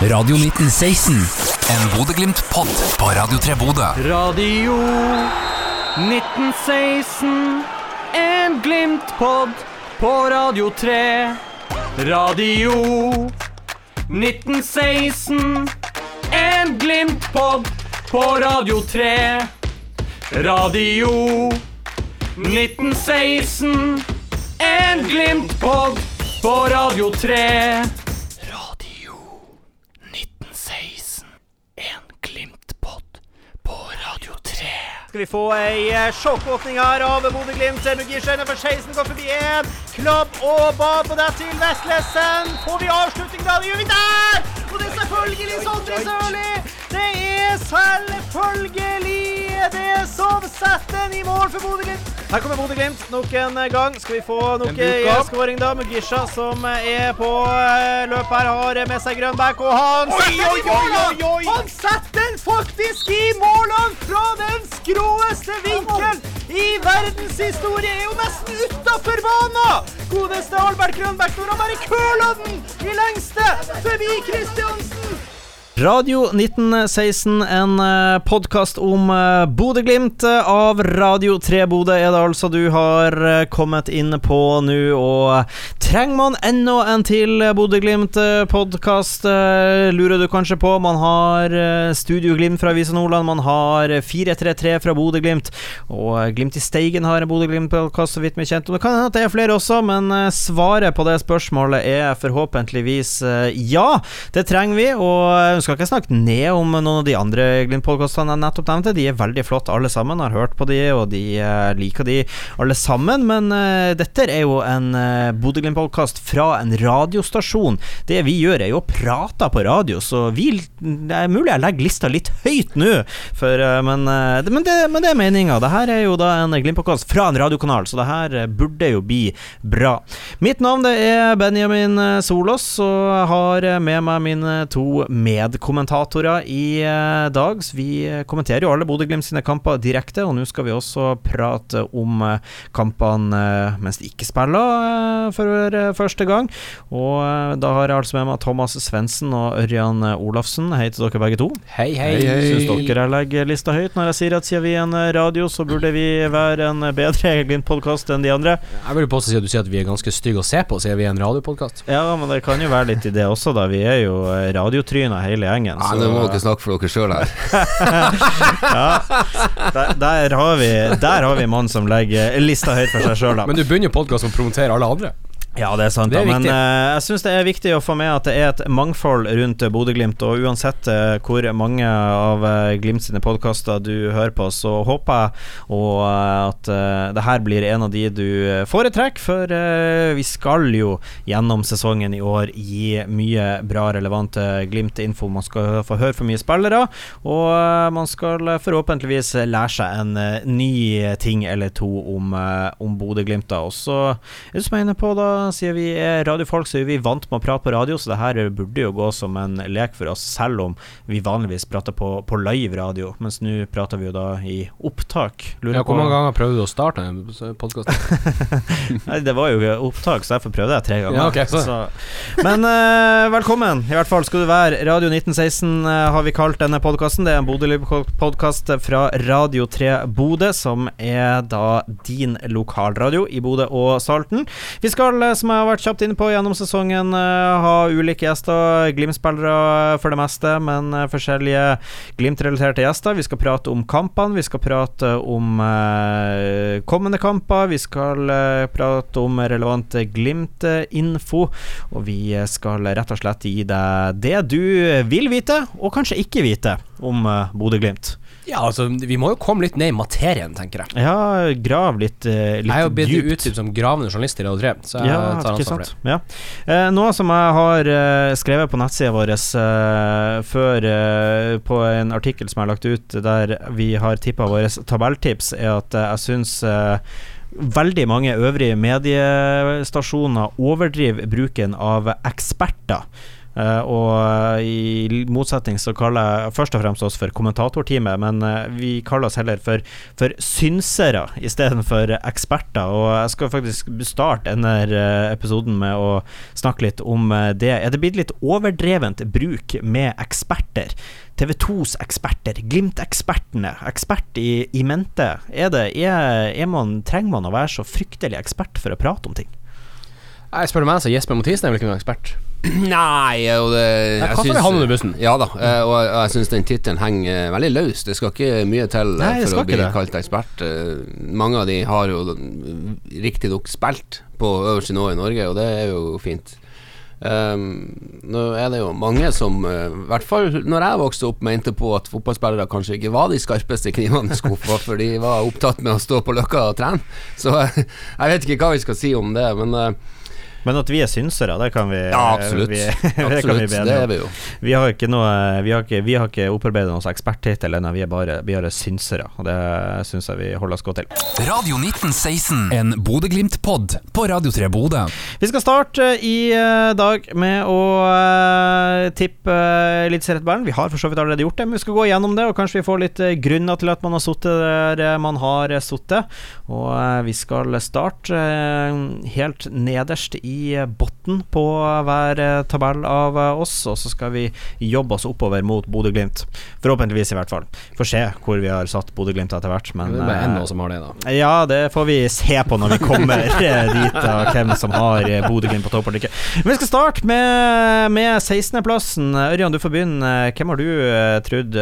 Radio 1916. En Bodø-Glimt-pod på Radio 3 Bodø. Radio 1916. En Glimt-pod på Radio 3. Radio 1916. En Glimt-pod på Radio 3. Radio 1916. En Glimt-pod på Radio 3. Radio 1916. En Glimt-pod på Radio 3. Skal vi få ei eh, sjokkåpning her av Bodø-Glimt. Mugisha for 16 går forbi én. Klabb og bad på det til Vestlesen. Får vi avslutning da? Det gjør vi der! Selvfølgelig Sondre Sørli. Det er selvfølgelig det som setter den i mål for Bodø-Glimt. Her kommer Bodø-Glimt nok en gang. Skal vi få nok skåring da? Mugisha som er på eh, løp her, har med seg Grønbæk, og han Oi, oi, i mål! Han setter den faktisk i målene fra den skråeste vinkelen i verdenshistorie! Er jo nesten utafor banen! Godeste Albert Grønbæk når han bare i den i lengste forbi Kristiansen! Radio 1916, en podkast om eh, Bodø-Glimt av Radio 3 Bodø er det altså du har eh, kommet inn på nå. Og trenger man enda en til Bodø-Glimt-podkast, lurer du kanskje på? Man har Studio Glimt fra Avisa Nordland, man har 433 fra Bodø-Glimt, og Glimt i Steigen har en Bodø-Glimt-podkast, så vidt vi er kjent. Og det kan hende at det er flere også, men svaret på det spørsmålet er forhåpentligvis ja. Det trenger vi. og jeg skal ikke snakke ned om noen av de andre Glimt-podkastene jeg nettopp nevnte. De er veldig flotte alle sammen, har hørt på de, og de uh, liker de alle sammen. Men uh, dette er jo en uh, Bodø-Glimt-podkast fra en radiostasjon. Det vi gjør, er jo å prate på radio, så vi, det er mulig jeg legger lista litt høyt nå, for, men, det, men, det, men det er meninga. Det her er jo da en Glimt-podkast fra en radiokanal, så det her burde jo bli bra. Mitt navn det er Benjamin Solås, og jeg har med meg mine to medkommentatorer i eh, dag. Så vi kommenterer jo alle Bodø-Glimt sine kamper direkte, og nå skal vi også prate om eh, kampene eh, mens de ikke spiller for første gang. Og da har jeg altså med meg Thomas Svendsen og Ørjan Olafsen. Hei til dere begge to. Hei, hei. hei, hei. Syns dere jeg legger lista høyt når jeg sier at siden vi er en radio, så burde vi være en bedre Glimt-podkast enn de andre? Jeg vil påstå at du sier at vi er ganske stygge å se på, siden vi er en radiopodkast. Ja, men det kan jo være litt i det også, da. Vi er jo radiotryner hele gjengen. Ja, Nå må dere snakke for dere sjøl her. ja, der, der, har vi Der har vi mannen mann som legger lista høyt for seg sjøl, da. Men du begynner jo podkast som å promotere alle andre. Ja, det er sant, det er men uh, jeg syns det er viktig å få med at det er et mangfold rundt Bodø-Glimt. Og uansett uh, hvor mange av uh, Glimt sine podkaster du hører på, så håper jeg og, at det her blir en av de du foretrekker. For vi skal jo gjennom sesongen i år gi mye bra, relevant Glimt-info. Man skal få høre for mye spillere, og man skal forhåpentligvis lære seg en ny ting eller to om, om Bodø-Glimt. Og så er du som er inne på, da siden vi er radiofolk, så er vi vant med å prate på radio, så det her burde jo gå som en lek for oss, selv om vi vanligvis prater på, på live radio. Mens nå prater vi jo da i opptak. Lurer ja, hvor mange ganger prøvde du å starte en podkast? Nei, det var jo opptak, så derfor prøvde jeg tre ganger. Ja, okay, så. Så. Men uh, velkommen, i hvert fall skal du være. Radio 1916 uh, eh, har vi kalt denne podkasten. Det er en Bodø-podkast fra Radio 3 Bodø, som er da din lokalradio i Bodø og Salten. Vi skal som jeg har vært kjapt inne på gjennom sesongen, uh, ha ulike gjester. Glimt-spillere for det meste, men uh, forskjellige Glimt-relaterte gjester. Vi skal prate om kampene, vi skal prate om kommende kamper. Vi skal prate om relevant Glimt-info, og vi skal rett og slett gi deg det du vil vite, og kanskje ikke vite, om Bodø-Glimt. Ja, altså, vi må jo komme litt ned i materien, tenker jeg. Ja, grav litt, uh, litt dypt. Jeg er jo blitt utstyrt som gravende journalist i Radio 3, så jeg ja, tar ansvar for det. Ja. Eh, noe som jeg har eh, skrevet på nettsida vår før, på en artikkel som jeg har lagt ut, der vi har tippa våre tabelltips, er at jeg syns veldig mange øvrige mediestasjoner overdriver bruken av eksperter. Eh, og i motsetning så kaller jeg først og fremst oss for kommentatorteamet, men eh, vi kaller oss heller for, for synsere istedenfor eksperter. Og jeg skal faktisk starte denne eh, episoden med å snakke litt om eh, det. Er det blitt litt overdrevent bruk med eksperter? TV 2s eksperter, Glimt-ekspertene, ekspert i, i mente. Er det, er, er man, trenger man å være så fryktelig ekspert for å prate om ting? Jeg spør meg, så Jesper Mathisen er vel ikke noen ekspert? Nei, og det jeg vi syns- i bussen? Ja da, eh, og jeg, jeg syns den tittelen henger eh, veldig løs. Det skal ikke mye til eh, Nei, for å bli det. kalt ekspert. Mange av de har jo riktignok spilt på øverste nivå i Norge, og det er jo fint. Um, nå er det jo mange som, i i hvert fall når jeg vokste opp, mente på at fotballspillere kanskje ikke var de skarpeste knivene i skuffa, for de var opptatt med å stå på Løkka og trene. Så uh, jeg vet ikke hva vi skal si om det, men eh, Men at vi er synsere, det kan vi ja, absolutt. Vi, det kan vi absolutt, det er vi jo. Vi har ikke noe Vi har ikke, vi har ikke opparbeidet noen eksperttittel ennå, vi er bare vi er synsere. Og det syns jeg vi holder oss godt til. Radio 1916, en Bodø-Glimt-pod på Radio 3 Bodø. Vi skal starte i eh, dag med å uh, tippe uh, Eliteserietabellen. Vi har for så vidt allerede gjort det, men vi skal gå gjennom det, og kanskje vi får litt eh, grunner til at man har sittet der eh, man har sittet. Og eh, vi skal starte eh, helt nederst i uh, bunnen på hver eh, tabell av eh, oss, og så skal vi jobbe oss oppover mot Bodø-Glimt. Forhåpentligvis, i hvert fall. Får se hvor vi har satt Bodø-Glimt etter hvert, men det er bare eh, som har det, da. ja, det får vi se på når vi kommer dit, og hvem som har Bodø-Glimt på topp eller ikke. Men vi skal starte med, med 16.-plassen. Ørjan, du får begynne. Hvem har du trodd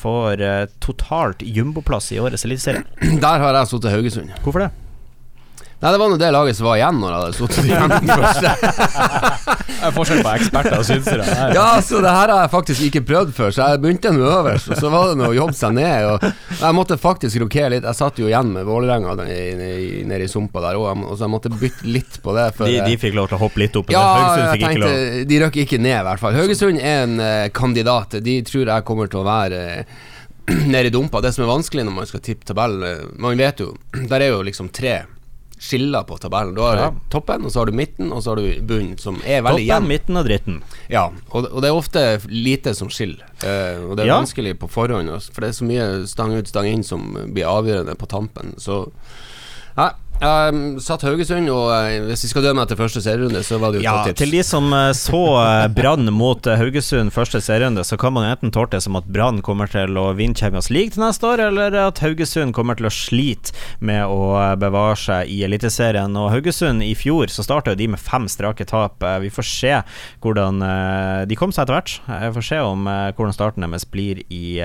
får totalt jumboplass i årets eliteserie? Der har jeg sittet Haugesund. Hvorfor det? Nei, det var nå det laget som var igjen når jeg hadde sittet igjen den første. Det er forskjell på eksperter og synsere. Ja, så det her har jeg faktisk ikke prøvd før, så jeg begynte nå øverst, og så var det noe å jobbe seg ned. Og jeg måtte faktisk rokere litt. Jeg satt jo igjen med Vålerenga nede i- sumpa der òg, og så jeg måtte bytte litt på det. De, de fikk lov til å hoppe litt opp, ja, jeg tenkte De røk ikke ned, i hvert fall. Haugesund er en uh, kandidat. De tror jeg kommer til å være uh, nede i dumpa. Det som er vanskelig når man skal tippe tabellen eh, Man vet jo Der er jo liksom tre skiller på tabellen. Du har Ja. toppen, og så har du midten, og så har du bunnen, som er veldig Toppen, midten og dritten. Ja, og, og det er ofte lite som skiller. eh, og det er Ja. vanskelig på forhånd, for det er så mye stang ut, stang inn som blir avgjørende på tampen. Så ja, um, satt Haugesund, og eh, hvis vi skal dømme etter første serierunde, så var det jo Ja, et godt til de som eh, så eh, Brann mot Haugesund første serierunde, så kan man enten tolke det som at Brann kommer til å vinne Champions League til neste år, eller at Haugesund kommer til å slite med å bevare seg i Eliteserien. Og Haugesund i fjor så starta de med fem strake tap. Vi får se hvordan De kom seg etter hvert. Jeg får se om hvordan starten deres blir i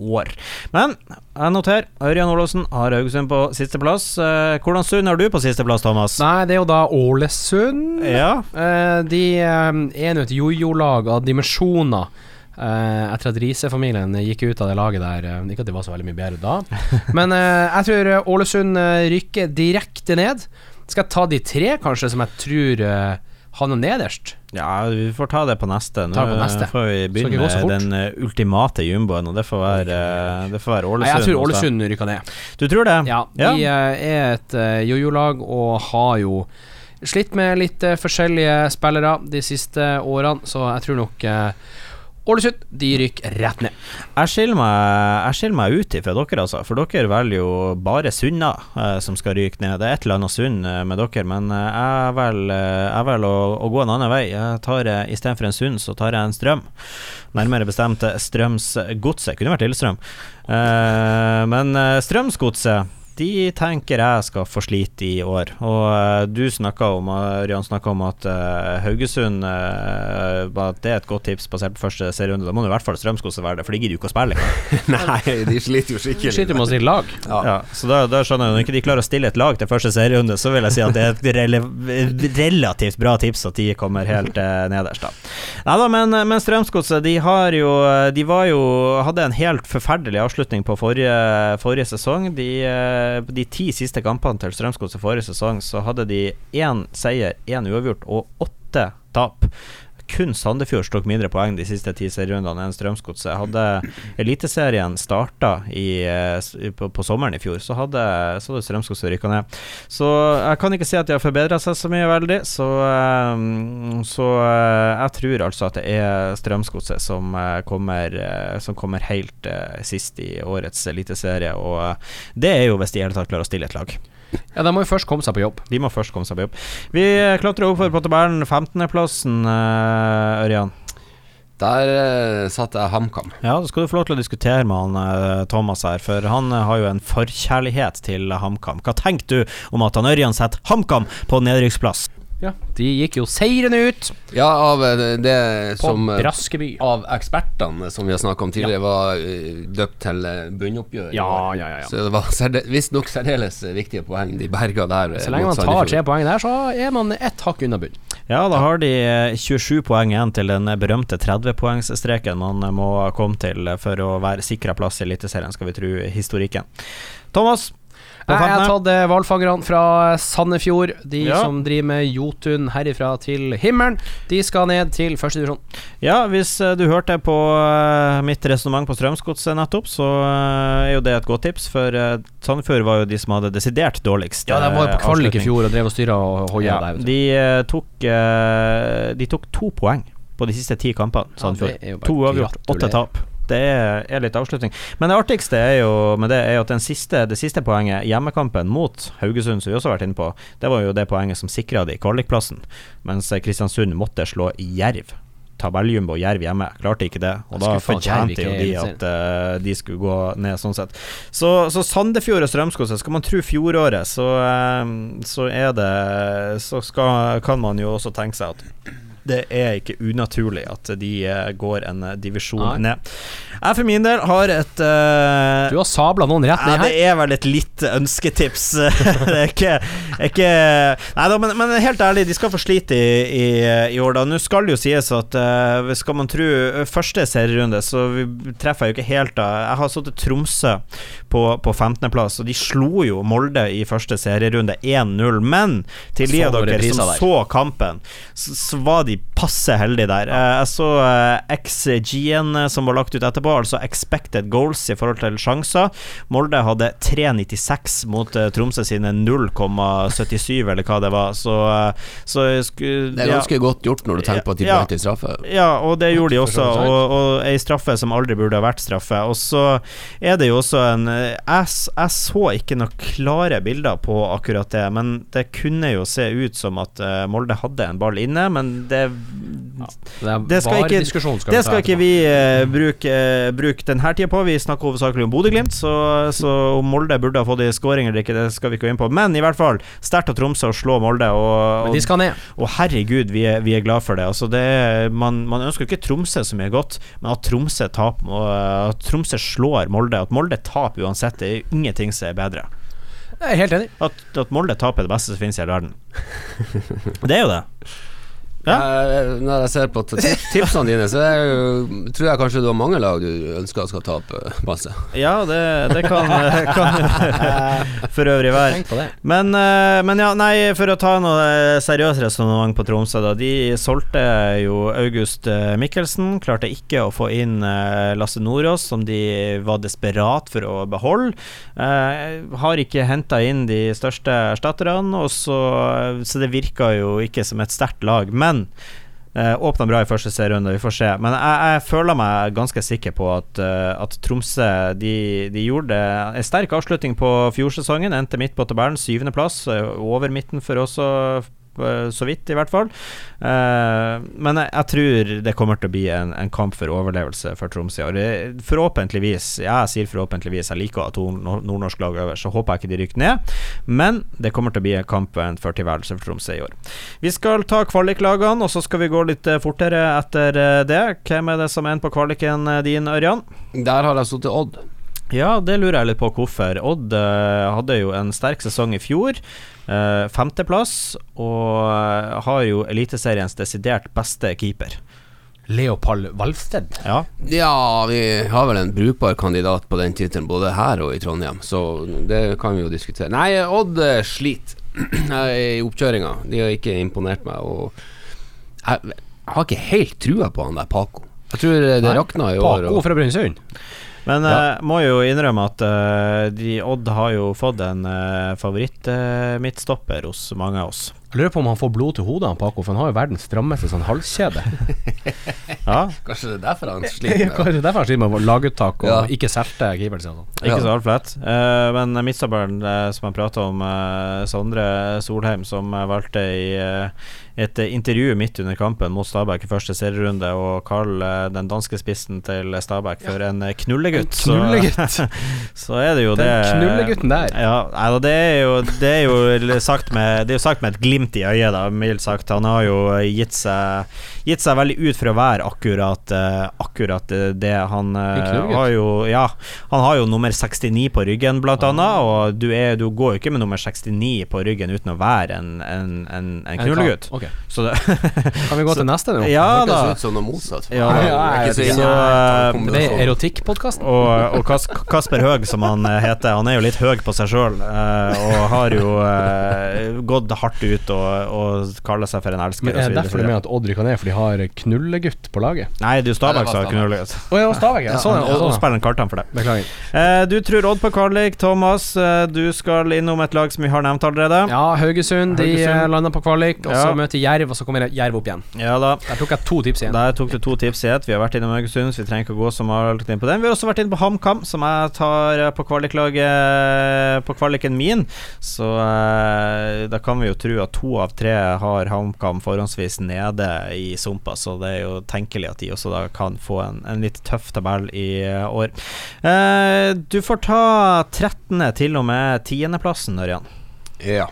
år. Men jeg noterer. Ørjan Olåsen har Haugesund på sisteplass. Eh, hvordan Sund har du på sisteplass, Thomas? Nei, det er jo da Ålesund. Ja. Eh, de eh, er nå et jojo-lag av dimensjoner. eh, etter at Riise-familien gikk ut av det laget der. eh, ikke at de var så veldig mye bedre da. Men eh, jeg tror Ålesund rykker direkte ned. Skal jeg ta de tre, kanskje, som jeg tror uh, havner nederst? Ja, vi får ta det på neste. Nå på neste. får vi begynne med den eh, ultimate jumboen, og det får være, eh, det får være Nei, Ålesund. jeg tror. Ålesund rykker ned. Du tror det? Ja, de eh, er et jojo-lag og har jo slitt med litt forskjellige spillere de siste årene, så jeg tror nok Ålesund de rykker rett ned. Jeg skiller meg, meg ut ifra dere, altså. For dere velger jo bare Sunna eh, som skal ryke ned. Det er et eller annet Sund eh, med dere, men eh, jeg velger eh, å, å gå en annen vei. Jeg tar eh, Istedenfor en Sund, så tar jeg en Strøm. Nærmere bestemt eh, Strømsgodset. Kunne vært Lillestrøm. Eh, men eh, Strømsgodset de tenker jeg skal få slite i år. Og eh, du snakka om Ørjan snakka om at eh, Haugesund eh, at det er et godt tips basert på første serierunde. Da må det i hvert fall Strømsgodset være det, for de gidder jo ikke å spille. Nei, de sliter jo De skikkelig. sliter med å stille lag. Ja. så da, da skjønner jeg Når ikke de klarer å stille et lag til første serierunde, så vil jeg si at det er et rele relativt bra tips at de kommer helt eh, nederst, da. Nei da, men, men Strømsgodset, de har jo De var jo hadde en helt forferdelig avslutning på forrige, forrige sesong. De, eh, de ti siste kampene til Strømsgodset forrige sesong, så hadde de én seier, én uavgjort og åtte tap. Kun Sandefjord tok mindre poeng de siste ti serierundene enn Strømsgodset. Hadde Eliteserien starta eh, på, på sommeren i fjor, så hadde, så hadde Strømsgodset rykka ned. Så jeg kan ikke si at de har forbedra seg så mye veldig, så, eh, så eh, jeg tror altså at det er Strømsgodset som kommer, som kommer helt sist i årets eliteserie, og det er jo hvis de i hele tatt klarer å stille et lag. Ja, De må jo først komme seg på jobb. De må først komme seg på jobb. Vi eh, klatrer oppover på tabellen. 15.-plassen, uh, Ørjan. Der uh, satt jeg HamKam. Ja, da skal du få lov til å diskutere med han uh, Thomas her, for han uh, har jo en forkjærlighet til HamKam. Hva tenker du om at han Ørjan setter HamKam på nedrykksplass? Ja, De gikk jo seirende ut Ja, av eh, det som eh, Braskeby. Av ekspertene som vi har snakka om tidligere, var eh, døpt til bunnoppgjør. Ja, ja, ja, ja. Så det var visstnok særdeles viktige poeng de berga der. Så lenge man tar tre poeng der, så er man ett hakk unna bunn. Ja, da har de eh, 27 poeng igjen til den berømte 30-poengsstreken man må komme til for å være sikra plass i Eliteserien, skal vi tro historikken. Thomas, Jeg har tatt eh, hvalfangerne fra Sandefjord. De Ja. som driver med Jotun herifra til himmelen. De skal ned til førstedivisjon. Ja, hvis eh, du hørte på eh, mitt resonnement på Strømsgodset nettopp, så er jo det et godt tips, for Sandefjord var jo de som hadde desidert dårligst Ja, de var jo på kvalik i fjor og drev og styra og hoia Ja, der. de, tok, de tok to poeng på de siste ti kampene, Sandefjord. bare to avgjort, åtte tap. Det er, litt avslutning. Men det artigste er jo med det er at den siste, det siste poenget, hjemmekampen mot Haugesund, som vi også har vært inne på, det var jo det poenget som sikra de kvalikplassen, mens Kristiansund måtte slå Jerv. Tabelljumbo Jerv hjemme, klarte ikke det. Og da fortjente jo de at uh, de skulle gå ned, sånn sett. Så, så Sandefjord og Strømsgodset, skal man tro fjoråret, så, uh, så er det Så skal, kan man jo også tenke seg at det er ikke unaturlig at de eh, går en eh, divisjon Nei. ned. Jeg for min del har et uh, Du har sabla noen rett ja, her. det er vel et litt ønsketips. det er ikke, ikke Nei da, men, men helt ærlig, de skal få slite i, i, i år, da. Nå skal det jo sies at uh, skal man tro første serierunde, så vi treffer jeg jo ikke helt da. Jeg har satt Tromsø på, på 15.-plass, og de slo jo Molde i første serierunde 1-0. Men til de av dere som så kampen, så, så var de passe heldige der. Eh, jeg så eh, XG-en eh, som var lagt ut etterpå, altså expected goals i forhold til sjanser. Molde hadde 3,96 mot Tromsø sine 0,77, eller hva det var. Så, så Det er ja. ganske godt gjort når du tenker på at de Ja. brant i straffe. Ja, og det gjorde de også, så og, og ei straffe som aldri burde ha vært straffe. Og så er det jo også en Jeg, jeg så ikke noen klare bilder på akkurat det, men det kunne jo se ut som at Molde hadde en ball inne, men det Det, det skal ikke- skal det skal ikke vi uh, bruke, uh, bruke denne tida på. Vi snakker hovedsakelig om Bodø-Glimt, så, så om Molde burde ha fått i scoring eller ikke, det skal vi ikke gå inn på. Men i hvert fall, sterkt av Tromsø å slå Molde, og, Men og og herregud, vi er, vi er glad for det. Altså det er, man, man ønsker ikke Tromsø så mye godt, men at Tromsø taper og At Tromsø slår Molde, at Molde taper uansett, det er ingenting som er bedre. Jeg er helt enig. At, at Molde taper er det beste som finnes i hele verden. Det er jo det. Ja. Eh, Når jeg ser på tipsene dine, så er jo, tror jeg kanskje du har mange lag du ønsker skal tape, Basse. Ja, det, det kan, kan for øvrig være. Men, eh, men ja, nei, for å ta noe eh, seriøst resonnement på Tromsø, da. De solgte jo August eh, Mikkelsen. Klarte ikke å få inn eh, Lasse Nordås, som de var desperat for å beholde. Eh, har ikke henta inn de største erstatterne, så, så det virka jo ikke som et sterkt lag. Men Uh, Åpna bra i første serierunde, vi får se. Men jeg, jeg føler meg ganske sikker på at, uh, at Tromsø de, de gjorde en sterk avslutning på fjorsesongen. Endte midt på tabellen, syvendeplass. Uh, over midten for også, eh, så vidt i hvert fall. Eh, men jeg, jeg tror det kommer til å bli en, en kamp for overlevelse for Tromsø. i år. forhåpentligvis, jeg sier forhåpentligvis, jeg liker ha to nordnorsk lag over, så håper jeg ikke de rykker ned. Men det kommer til å bli en kamp for tilværelse for Tromsø i år. Vi skal ta kvaliklagene, og så skal vi gå litt eh, fortere etter eh, det. Hvem er det som er på kvaliken eh, din, Ørjan? Der har jeg sittet Odd. Ja, det lurer jeg litt på hvorfor. Odd eh, hadde jo en sterk sesong i fjor. eh, femteplass, og eh, har jo Eliteseriens desidert beste keeper. Leopold Valsted. Ja. Ja, vi har vel en brukbar kandidat på den tittelen både her og i Trondheim, så det kan vi jo diskutere. Nei, Odd sliter i oppkjøringa. De har ikke imponert meg. Og jeg, Jeg har ikke helt trua på han der Paco. Jeg tror det Nei, rakna i år. Paco Og, fra Brønnøysund. Men Ja. uh, må jo innrømme at uh, de, Odd har jo fått en uh, favoritt-midtstopper hos mange av oss. Jeg lurer på om han får blod til hodet, han Paco, for han har jo verdens strammeste sånn halskjede. Ja, kanskje det er derfor han sliter med det er derfor han sliter med laguttak og Ja. ikke selte keeperen sin? Ikke så altfor lett. Eh, men midtstopperen eh, som jeg prata om, eh, Sondre Solheim, som valgte i eh, et eh, intervju midt under kampen mot Stabæk i første serierunde, og kalle eh, den danske spissen til Stabæk for en eh, knullegutt. En knullegutt. Så, så er det jo Den det knullegutten der. Ja, det er jo Det er jo sagt med Det er jo sagt med et glimt i øyet, da, mildt sagt. Han har jo gitt seg Gitt seg veldig ut for å være akkurat eh, Akkurat eh, det han eh, har jo Ja, han har jo nummer 69 på ryggen, blant Ah. annet, og du, er, du går jo ikke med nummer 69 på ryggen uten å være en, en, en, en knullegutt. Ok. Så det Kan vi gå til neste nå? Ja da. ut som noe motsatt. Ja, ja, er så så, eh, Det er erotikkpodkasten. Og, og Kas Kasper Høeg, som han eh, heter, han er jo litt høg på seg sjøl, og har jo uh, gått hardt ut og, og kaller seg for en elsker. Men er det derfor så du mener at Odd rykker ned, for de har knullegutt på laget? Nei, det er jo Stabæk som har knullegutt. Å ja, Stabæk, Ja, sånn, og, og spiller en kartan for det. Beklager. Eh, du tror Odd på kvalik, Thomas. Eh, du skal innom et lag som vi har nevnt allerede. Ja, Haugesund, de Haugesund. eh, landa på kvalik, og så Ja. møter Jerv, og så kommer Jerv opp igjen. Ja da. Der tok jeg to tips igjen. Der tok du to tips i ett. Vi har vært innom Haugesund, så vi trenger ikke å gå så mye inn på den. Vi har også vært inne på HamKam, som jeg tar eh, på kvaliklaget På kvaliken min. Så eh, da kan vi jo tro at to av tre har HamKam forhåndsvis nede i sumpa, så det er jo tenkelig at de også da kan få en, en litt tøff tabell i eh, år. Eh, du får ta 13. til og med 10.-plassen, Ørjan. Ja.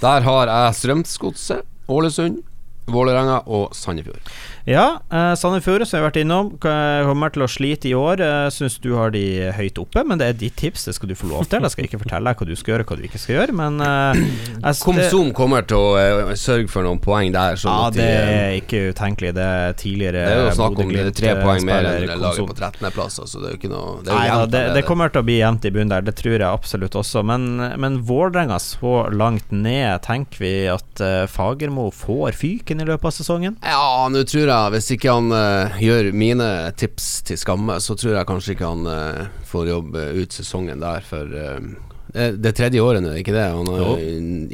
Der har jeg Strømsgodset, Ålesund, Vålerenga og Sandefjord. Ja, eh, Sandefjord, som vi har vært innom, kommer til å slite i år. Eh, Syns du har de høyt oppe, men det er ditt tips, det skal du få lov til. Jeg skal ikke fortelle deg hva du skal gjøre, hva du ikke skal gjøre, men eh, jeg, Komsom kommer til å eh, sørge for noen poeng der. Sånn Ja, det eh, er ikke utenkelig. Det er tidligere det er jo snakk om det er tre eh, poeng mer spiller enn laget på 13.-plass. Altså, det er jo ikke noe Det Nei jevnt det, det kommer til å bli jevnt i bunnen der, det tror jeg absolutt også. Men, men Vålerenga så langt ned, tenker vi at eh, Fagermo får fyken i løpet av sesongen? Ja, nå tror jeg Hvis ikke han uh, gjør mine tips til skamme, så tror jeg kanskje ikke han uh, får jobbe ut sesongen der, for uh, det, det tredje året nå, ikke det? Han har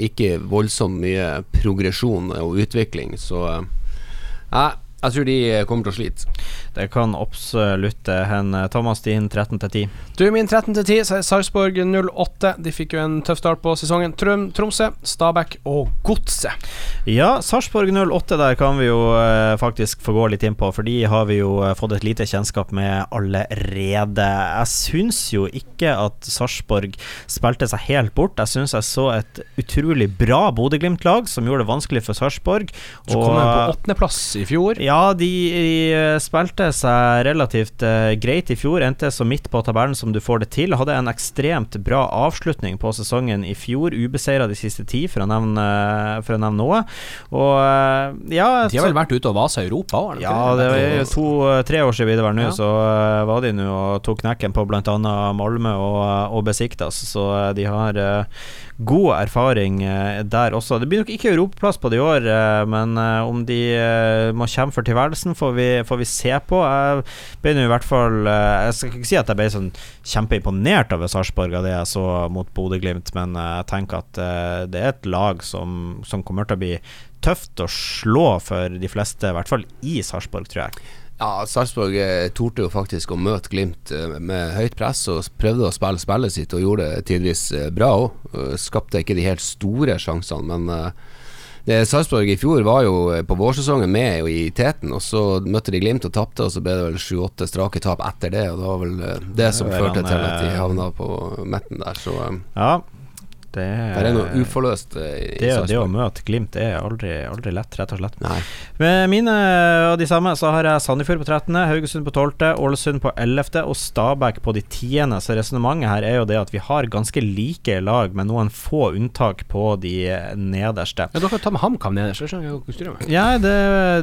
ikke voldsomt mye progresjon og utvikling, så eh, Nei, jeg tror de eh, kommer til å slite. Det kan absolutt eh, hende. Thomas, din 13 til 10. Du, min 13 til 10, så er Sarpsborg 08. De fikk jo en tøff start på sesongen. Trøm, Tromsø, Stabæk og Godset. Ja, Sarpsborg 08 der kan vi jo eh, faktisk få gå litt inn på, for de har vi jo eh, fått et lite kjennskap med allerede. Jeg syns jo ikke at Sarpsborg spilte seg helt bort. Jeg syns jeg så et utrolig bra Bodø-Glimt-lag som gjorde det vanskelig for Sarpsborg. Så kom de på åttendeplass i fjor. Ja, de de, spilte seg relativt uh, greit i fjor. Endte så midt på tabellen som du får det til. Hadde en ekstremt bra avslutning på sesongen i fjor. Ubeseira de siste ti, for å nevne, for å nevne noe. Og uh, ja De har vel vært ute og vasa i Europa òg? ja, det er to-tre år siden videre nå, Ja. så uh, var de nå og tok knekken på bl.a. Malmö og, og Besiktas, så eh, de har eh, god erfaring eh, der også. Det blir nok ikke europaplass på det i år, eh, men eh, om de må kjempe for tilværelsen, får vi, får vi se på. Jeg ble nå i hvert fall Jeg skal ikke si at jeg ble sånn kjempeimponert over Sarpsborg av det jeg så mot Bodø-Glimt, men jeg tenker at det er et lag som, som kommer til å bli tøft å slå for de fleste, i hvert fall i Sarpsborg, tror jeg. Ja, Sarpsborg eh, torde jo faktisk å møte Glimt eh, med høyt press og prøvde å spille spillet sitt og gjorde det tidvis eh, bra òg. Skapte ikke de helt store sjansene, men det Sarpsborg i fjor var jo på vårsesongen med i teten, og så møtte de Glimt og tapte, og så ble det vel sju-åtte strake tap etter det, og det var vel det som førte til at de havna på midten der, så Ja, det det er noe uforløst eh, i det, det å møte Glimt er aldri, aldri lett, rett og slett. Nei. Med mine og de samme så har jeg Sandefjord på 13., Haugesund på 12., Ålesund på 11. og Stabæk på de 10. Så resonnementet her er jo det at vi har ganske like lag, med noen få unntak på de nederste. Ja, dere kan ta med HamKam nederst, så skjønner jeg hva du styrer med. Ja, det,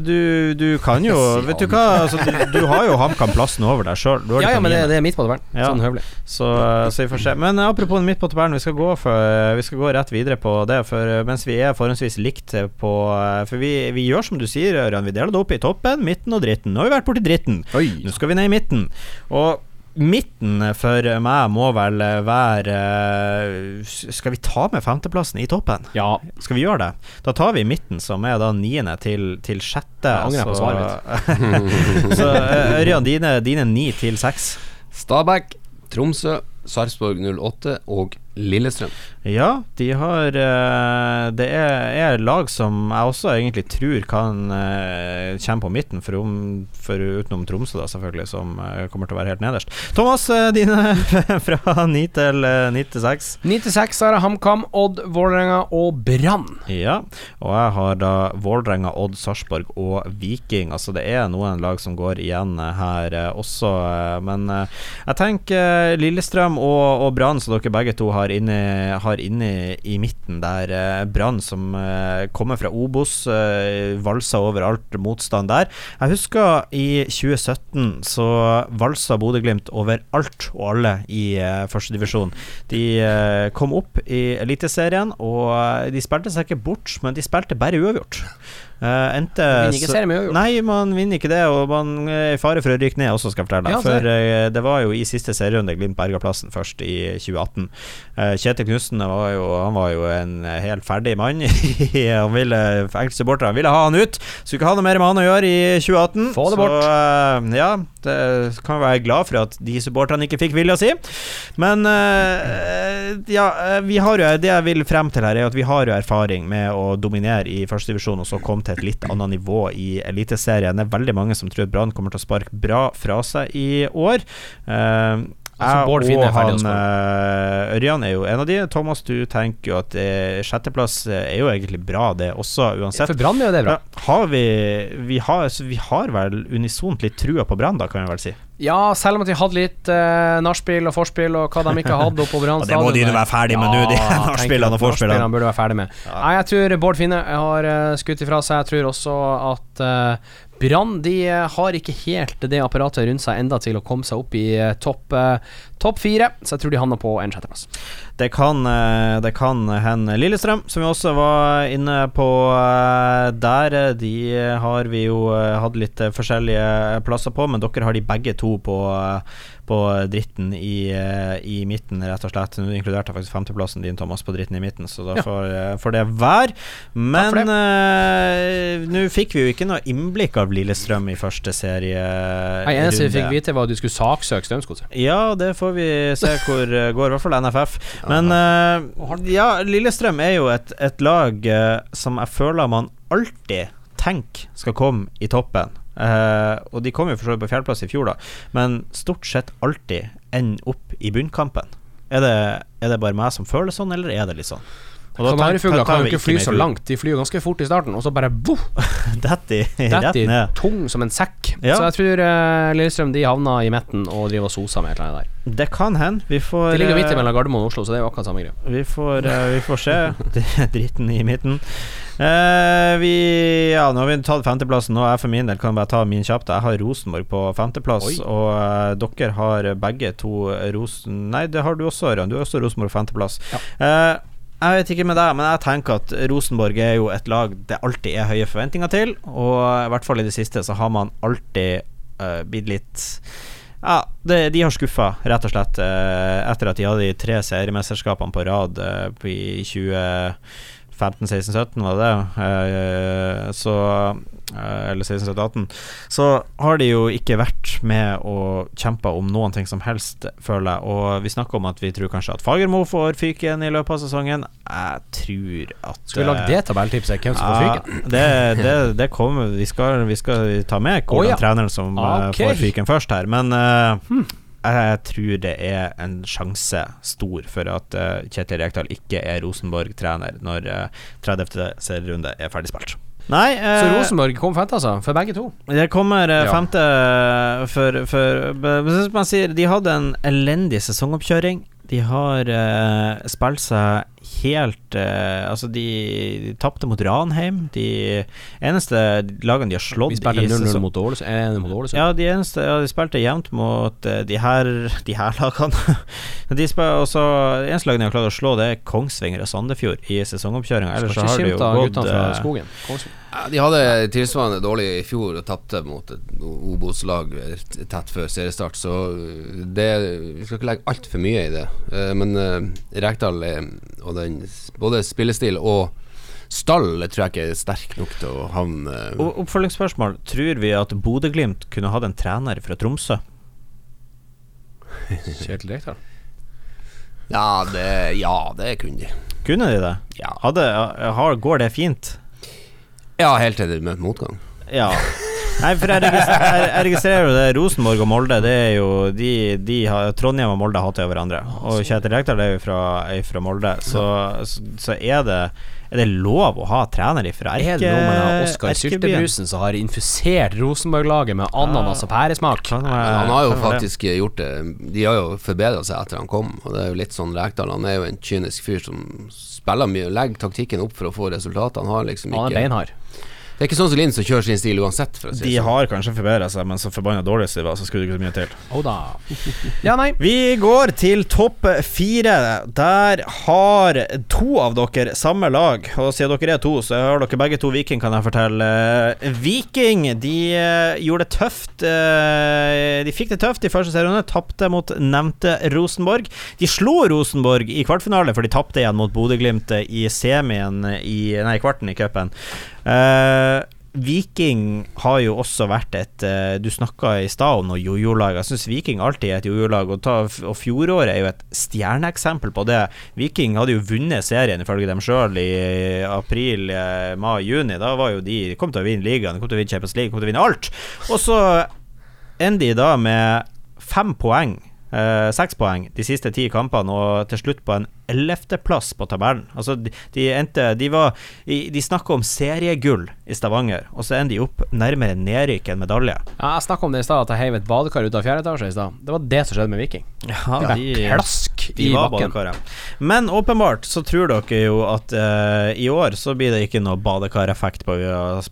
du, du kan jo Vet du hva, altså, du, du har jo HamKam plassen over deg sjøl. Ja, ja, men det, det er midt på tabellen. Ja. Sånn høvelig. Så, så vi får se. Men apropos midt på tabellen, vi skal gå for eh, vi skal gå rett videre på det. For eh, mens vi er forholdsvis likt på eh, For vi, vi gjør som du sier, Ørjan. Vi deler det opp i toppen, midten og dritten. Nå har vi vært borti dritten. Nå skal vi ned i midten. Og midten for meg må vel være eh, Skal vi ta med femteplassen i toppen? Ja. Skal vi gjøre det? Da tar vi midten, som er da niende til, til sjette. Jeg angrer på så- så eh, Ørjan, dine, dine ni til seks. Stabæk, Tromsø, Sarpsborg 08 og Lillestrøm. Ja, de har eh, Det er, er lag som jeg også egentlig tror kan uh, komme på midten, for, om, for utenom Tromsø, da selvfølgelig, som eh, kommer til å være helt nederst. Thomas, eh, dine fra 9 til, uh, 9 til 6. 9 til 6 har jeg HamKam, Odd, Vålerenga og Brann. Ja, og jeg har da Vålerenga, Odd, Sarpsborg og Viking. Altså det er noen lag som går igjen eh, her eh, også, eh, men eh, jeg tenker eh, Lillestrøm og, og Brann, som dere begge to har inne, har inne i midten der. eh, Brann som eh, kommer fra Obos, uh, valsa over alt motstand der. Jeg husker i 2017 så valsa Bodø-Glimt over alt og alle i uh, førstedivisjon. De eh, kom opp i Eliteserien, og eh, de spilte seg ikke bort, men de spilte bare uavgjort. Uh, endte Vinner ikke serien. Nei, man vinner ikke det, og man er i fare for å rykke ned også, skal jeg fortelle deg. Ja, for uh, det var jo i siste serierunde Glimt berga plassen først i 2018. Uh, Kjetil Knutsen var jo, han var jo en helt ferdig mann. han ville enkelte supportere ville ha han ut. Skulle ikke ha noe mer med han å gjøre i 2018. Få det bort. Så eh, ja, det kan være glad for at de supporterne ikke fikk vilja si. Men eh, ja, eh, vi har jo det jeg vil frem til her, er at vi har jo erfaring med å dominere i førstedivisjon og så komme til et litt annet nivå i Eliteserien. Det er veldig mange som tror Brann kommer til å sparke bra fra seg i år. Uh, Altså, jeg og han eh, Ørjan er jo en av de. Thomas, du tenker jo at eh, sjetteplass er jo egentlig bra, det også, uansett. For Brann er jo det bra. Har vi vi har, vi har vel unisont litt trua på Brann, da, kan vi vel si. Ja, selv om de hadde litt uh, nachspiel og forspill og hva de ikke hadde oppover hans Ja, det må de stadion være ferdig med nå, de tenker nachspielene og nachspielene burde være ferdig med. Nei, jeg tror Bård Finne har uh, skutt ifra seg. Jeg tror også at uh, Brann de eh, har ikke helt det apparatet rundt seg enda til å komme seg opp i eh, topp eh, topp fire, så jeg tror de havner på en sjetteplass. Det kan, det kan hende. Lillestrøm, som vi også var inne på der, de har vi jo hatt litt forskjellige plasser på, men dere har de begge to på, på dritten i, eh, i midten, rett og slett. Nå inkluderte jeg faktisk femteplassen din, Thomas, på dritten i midten, så da Ja. får, eh, får det være. Men eh, nå fikk vi jo ikke noe innblikk av Lillestrøm i første serie. Nei, eneste vi fikk vite, var at du skulle saksøke Strømsgodset. Ja, det får vi se hvor går, i hvert fall NFF. Men uh, ja, Lillestrøm er jo et, et lag uh, som jeg føler man alltid tenker skal komme i toppen. Eh, og de kom jo for så vidt på fjerdeplass i fjor, da, men stort sett alltid ender opp i bunnkampen. Er det, er det bare meg som føler sånn, eller er det litt sånn? Kanarifugler kan jo ikke fly så langt. De flyr jo ganske fort i starten, og så bare voff, Detter i, tung som en sekk. Ja. Så jeg tror uh, Lillestrøm de havna i midten og driver og soser med et eller annet der. Det kan hende. Vi får De ligger midt eh, mellom Gardermoen og Oslo, så det er jo akkurat samme greia. Vi får, eh, vi får se. Dritten i midten. Uh, vi Ja, nå har vi tatt femteplassen. Nå jeg for min del kan bare ta min kjapt. Jeg har Rosenborg på femteplass, Oi. og uh, dere har begge to Rosen... Nei, det har du også, Ørjan. Du har også Rosenborg på femteplass. Eh, jeg vet ikke med deg, men jeg tenker at Rosenborg er jo et lag det alltid er høye forventninger til. Og i hvert fall i det siste så har man alltid uh, blitt litt Ja, det, de har skuffa, rett og slett, uh, etter at de hadde de tre seriemesterskapene på rad uh, i 20... 15, 16, 17, var det det? Eh, så eh, Eller 16, 17, 18. Så har de jo ikke vært med Å kjempe om noen ting som helst, føler jeg. Og vi snakker om at vi tror kanskje at Fagermo får fyken i løpet av sesongen. Jeg tror at Skal vi lage eh, det tabelltipset? Hvem som får fyken? Ja, det, det, det kommer vi skal, vi skal, ta med hvordan oh, ja. treneren som okay. får fyken først her, men uh, hmm jeg tror det er en sjanse stor for at eh, Kjetil Rekdal ikke er Rosenborg-trener når uh, 30. serierunde er ferdig spilt. Nei, eh, Så Rosenborg kom femte, altså, for begge to. det kommer eh, Ja. femte for, for man sier De hadde en elendig sesongoppkjøring. De har eh, spilt seg helt eh, Altså, de, de tapte mot Ranheim. De eneste lagene de har slått Vi spilte 0-0 mot Ålesund. Eh, mot Ålesund. Ja, de eneste Ja, de spilte jevnt mot uh, de her De her lagene. De spiller også eneste lagene de har klart å slå, det er Kongsvinger og Sandefjord i sesongoppkjøringa. Ellers så har de jo gått guttene fra eh, skogen. Ja, de hadde tilsvarende dårlig i fjor og tapte mot et Obos-lag tett før seriestart, så det Vi skal ikke legge altfor mye i det. Men Rekdal og den både spillestil og stall tror jeg ikke er sterk nok til å havne Og Oppfølgingsspørsmål. Tror vi at Bodø-Glimt kunne hatt en trener fra Tromsø? Kjetil Rekdal. Ja, det, ja, det kunne de. Kunne de det? Ja. Hadde, har, går det fint? Ja, helt til de møter motgang. Ja. Nei, for jeg registrerer, jeg, jeg registrerer jo det Rosenborg og Molde, det er jo de, de har, Trondheim og Molde hater jo hverandre. Og Kjetil Rekdal er jo fra, er fra Molde, så, så, så er det Er det lov å ha trener fra Er det noe med Oskar? Syltebrusen som har infusert Rosenborg-laget med ananas og pæresmak? Være- han har jo det. faktisk gjort det De har jo forbedra seg etter han kom, og det er jo litt sånn Rekdal. Han er jo en kynisk fyr som spiller mye, legger taktikken opp for å få resultater. Han har liksom Han er ikke beinhard. Det er ikke sånn som Linn som kjører sin stil uansett, for å si De sånn. har kanskje forbedra seg, men så forbanna dårlig som de var, så skulle det ikke så mye til. Oh da. Ja, nei. Vi går til topp fire. Der har to av dere samme lag. Og siden dere er to, så har dere begge to Viking, kan jeg fortelle. Eh, Viking de eh, gjorde det tøft. eh, De fikk det tøft i første serierunde, tapte mot nevnte Rosenborg. De slo Rosenborg i kvartfinale, for de tapte igjen mot Bodø-Glimt i semien i Nei, kvarten i cupen. Eh, Viking har jo også vært et eh, Du snakka i stad om noe jojo-lag. Jeg syns Viking alltid er et jojo-lag, og, og fjoråret er jo et stjerneeksempel på det. Viking hadde jo vunnet serien ifølge dem sjøl i april, eh, mai, juni. Da var jo de de kom til å vinne ligaen, kom til å vinne Champions League, kom til å vinne alt. Og så ender de da med fem poeng. Eh, seks poeng de siste ti kampene, og til slutt på en ellevteplass på tabellen. Altså, de, de endte De var De snakka om seriegull i Stavanger, og så ender de opp nærmere nedrykk enn medalje. Ja, jeg snakka om det i stad, at jeg heiv et badekar ut av fjerde etasje i stad. Det var det som skjedde med Viking. Ja, de, de i bakken. badekaret. Men åpenbart så tror dere jo at uh, i år så blir det ikke noe badekareffekt på,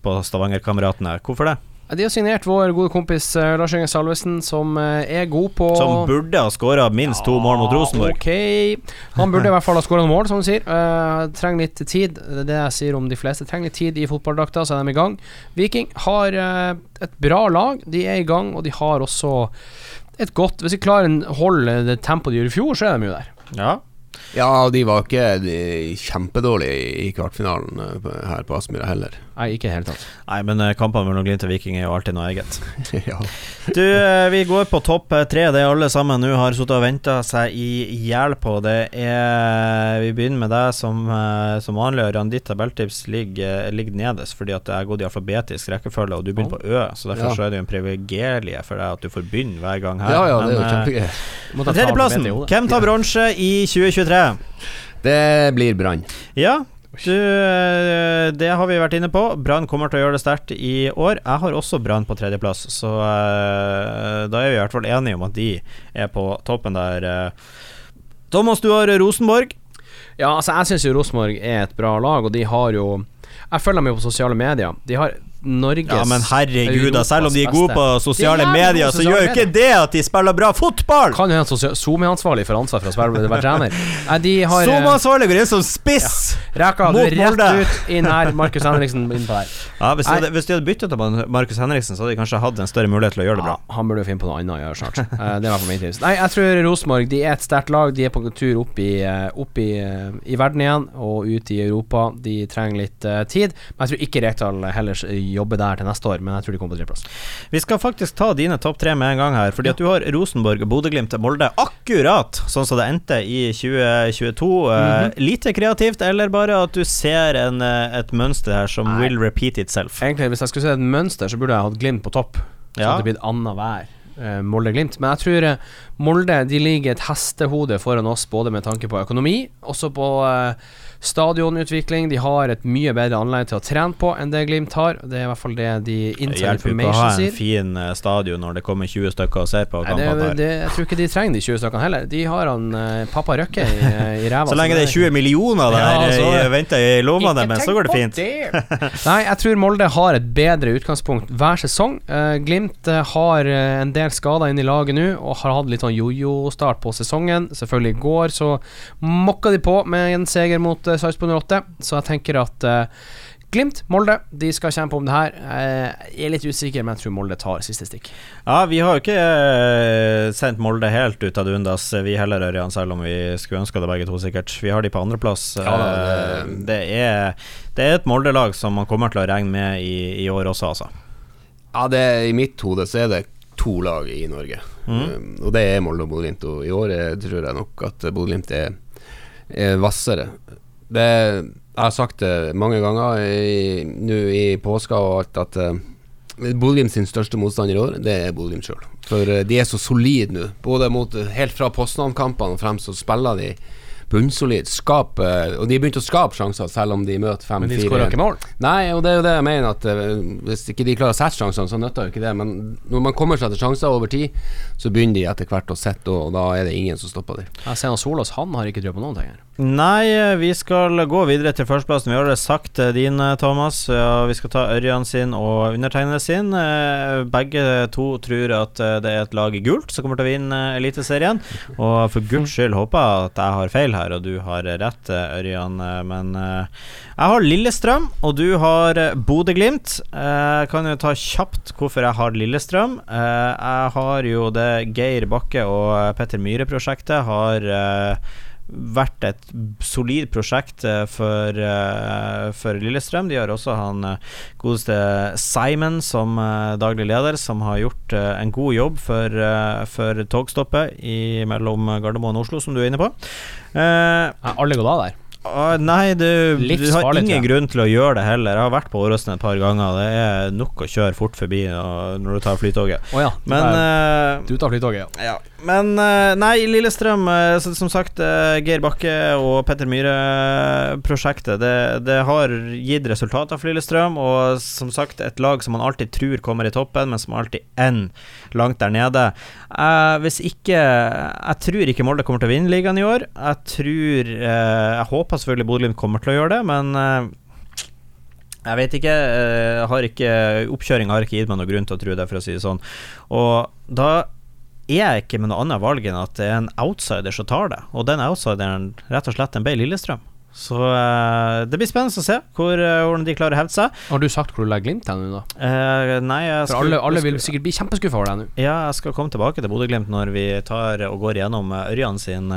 på Stavanger-kameratene. Hvorfor det? De har signert vår gode kompis eh, Lars Inge Salvesen, som eh, er god på Som burde ha skåra minst to mål mot Rosenborg. Ok. Han burde i hvert fall ha skåra noen mål, som du sier. Uh, trenger litt tid. Det er det jeg sier om de fleste. Trenger litt tid i fotballdrakta, så er de i gang. Viking har uh, et bra lag. De er i gang, og de har også et godt Hvis de klarer å holde det tempoet de gjorde i fjor, så er de jo der. Ja. Ja, og de var ikke de, kjempedårlige i kvartfinalen her på Aspmyra heller. Nei, ikke i det hele tatt. Nei, men eh, kampene mellom Glimt og Viking er jo alltid noe eget. ja. Du, eh, vi går på topp eh, tre. Det er alle sammen nå har sittet og venta seg i hjel på. Det er Vi begynner med deg som, som vanlig. Ørjan, ditt tabelltips ligger, ligger nederst fordi at det er gått i alfabetisk rekkefølge, og du begynner på Ø, så derfor Ja. så er det jo en privilegie for deg at du får begynne hver gang her. ja, ja, det er jo kjempegøy. Tredjeplassen. Hvem tar bronse i 2023? Det blir Brann. Ja, du, eh, det har vi vært inne på. Brann kommer til å gjøre det sterkt i år. Jeg har også Brann på tredjeplass, så eh, da er vi i hvert fall enige om at de er på toppen der. eh. Thomas, du har Rosenborg. Ja, altså jeg syns jo Rosenborg er et bra lag, og de har jo Jeg følger dem jo på sosiale medier. De har Norges Ja, men herregud, da, selv om de er gode beste. på sosiale er medier, så gjør jo ikke det at de spiller bra fotball! Kan jo hende SoMe-ansvarlig får ansvar for å spille- være trener. De har eh, Som-ansvarlig går inn som spiss! Reka, du Mot er Molde. rett ut inn her. Markus Henriksen innpå der. her. Ja, hvis, de hadde, hvis de hadde byttet til Markus Henriksen, så hadde de kanskje hatt en større mulighet til å gjøre det bra. Ja, han burde jo finne på noe annet å gjøre snart. Eh, det var for min tips. Nei, jeg tror Rosenborg De er et sterkt lag. De er på tur opp i, eh, opp i, eh, i verden igjen og ut i Europa. De trenger litt eh, tid. Men jeg tror ikke Rekdal heller s- jobber der til neste år, men jeg tror de kommer på tredjeplass. Vi skal faktisk ta dine topp tre med en gang her, fordi at du har Rosenborg, Bodø-Glimt Molde akkurat sånn som det endte i 2022. Eh, lite kreativt, eller bare at du ser en, eh, et mønster her som Nei. will repeat itself? Egentlig, hvis jeg skulle se et mønster, så burde jeg hatt Glimt på topp. Så Ja. hadde det blitt annenhver vær Molde-Glimt. Men jeg tror eh, Molde de ligger et hestehode foran oss, både med tanke på økonomi, også på eh, stadionutvikling. De har et mye bedre anlegg til å trene på enn det Glimt har. Det er i hvert fall det de Det inside hjelper ikke å ha en fin eh, stadion når det kommer 20 stykker og ser på Nei, det, det, jeg tror ikke de trenger de 20 stykkene heller. De har han eh, pappa Røkke i, i ræva. Så lenge det er 20 millioner der Ja, så- i venter i lomma deres, så går det fint. Nei, jeg tror Molde har et bedre utgangspunkt hver sesong. Uh, Glimt uh, har eh, en del skader inn i laget nå, og har hatt litt sånn jojo-start på sesongen. Selvfølgelig i går så mokka de på med en seger mot uh, Sarpsborg 08, så jeg tenker at eh, Glimt, Molde, de skal kjempe om det her. Eh, jeg er litt usikker, men jeg tror Molde tar siste stikk. Ja, vi har jo ikke sendt Molde helt ut av dundas, vi heller, Ørjan, selv om vi skulle ønska det begge to, sikkert. Vi har de på andreplass. Ja, det- det, er, det er et Molde-lag som man kommer til å regne med i, i år også, altså. Ja, det, I mitt hode så er det to lag i Norge, mm. og det er Molde og Bodø-Glimt. Og i år tror jeg nok at Bodø-Glimt er, er hvassere. Det, jeg har sagt det mange ganger nå i påska og alt, at uh, Bodø-Glimt sin største motstander i år, det er Bodø-Glimt sjøl. For uh, de er så solide nå. Både mot, helt fra Poznan-kampene og frem, så spiller de bunnsolid. Skap, uh, og de har begynt å skape sjanser, selv om de møter 5-4. Men de skårer ikke mål. Nei, og det er jo det jeg mener, at uh, hvis ikke de klarer å sette sjansene, så nytter jo ikke det. Men når man kommer seg til sjanser over tid, så begynner de etter hvert å sette, og da er det ingen som stopper dem. Jeg ser Solås, han har ikke trua på noen ting her. Nei, eh, vi skal gå videre til førsteplassen. Vi har allerede sagt eh, din, eh, Thomas. Ja, vi skal ta Ørjan sin og undertegnede sin. Begge to tror at det er et lag i gult som kommer til å vinne Eliteserien. Og for guds skyld håper jeg at jeg har feil her, og du har rett, Ørjan. Men jeg har Lillestrøm, og du har Bodø-Glimt. Jeg kan jo ta kjapt hvorfor jeg har Lillestrøm. Jeg har jo det Geir Bakke og Petter Myhre-prosjektet har vært et solid prosjekt eh, for, eh, for Lillestrøm. De har også han eh, godeste Simon som daglig leder, som har gjort en god jobb for, for togstoppet mellom Gardermoen og Oslo, som du er inne på. Eh, alle går av der? Ah, nei, du, du har ingen grunn til å gjøre det heller. Jeg har vært på Åråsen et par ganger. Det er nok å kjøre fort forbi når du tar flytoget. Oh, ja. Men eh, du tar flytoget, ja. ja. Men eh, nei, Lillestrøm, eh, som sagt, Geir Bakke og Petter Myhre-prosjektet, det, det har gitt resultater for Lillestrøm. Og som sagt, et lag som man alltid tror kommer i toppen, men som alltid ender langt der nede. Uh, hvis ikke Jeg tror ikke Molde kommer til å vinne ligaen i år. Jeg tror uh, Jeg håper selvfølgelig Bodø-Glimt kommer til å gjøre det, men uh, jeg vet ikke. har ikke Oppkjøringa har ikke gitt meg noen grunn til å tro det, for å si det sånn. Og da er jeg ikke med noe annet valg enn at det er en outsider som tar det. Og den outsideren rett og slett den ble Lillestrøm. Så uh, det blir spennende å se hvor, uh, hvordan de klarer å hevde seg. Har du sagt hvor du legger Glimt hen nå, da? Eh, nei, jeg For alle, alle vil sikkert bli kjempeskuffa over deg nå. Ja, jeg skal komme tilbake til Bodø-Glimt når vi tar og går gjennom Ørjan sin,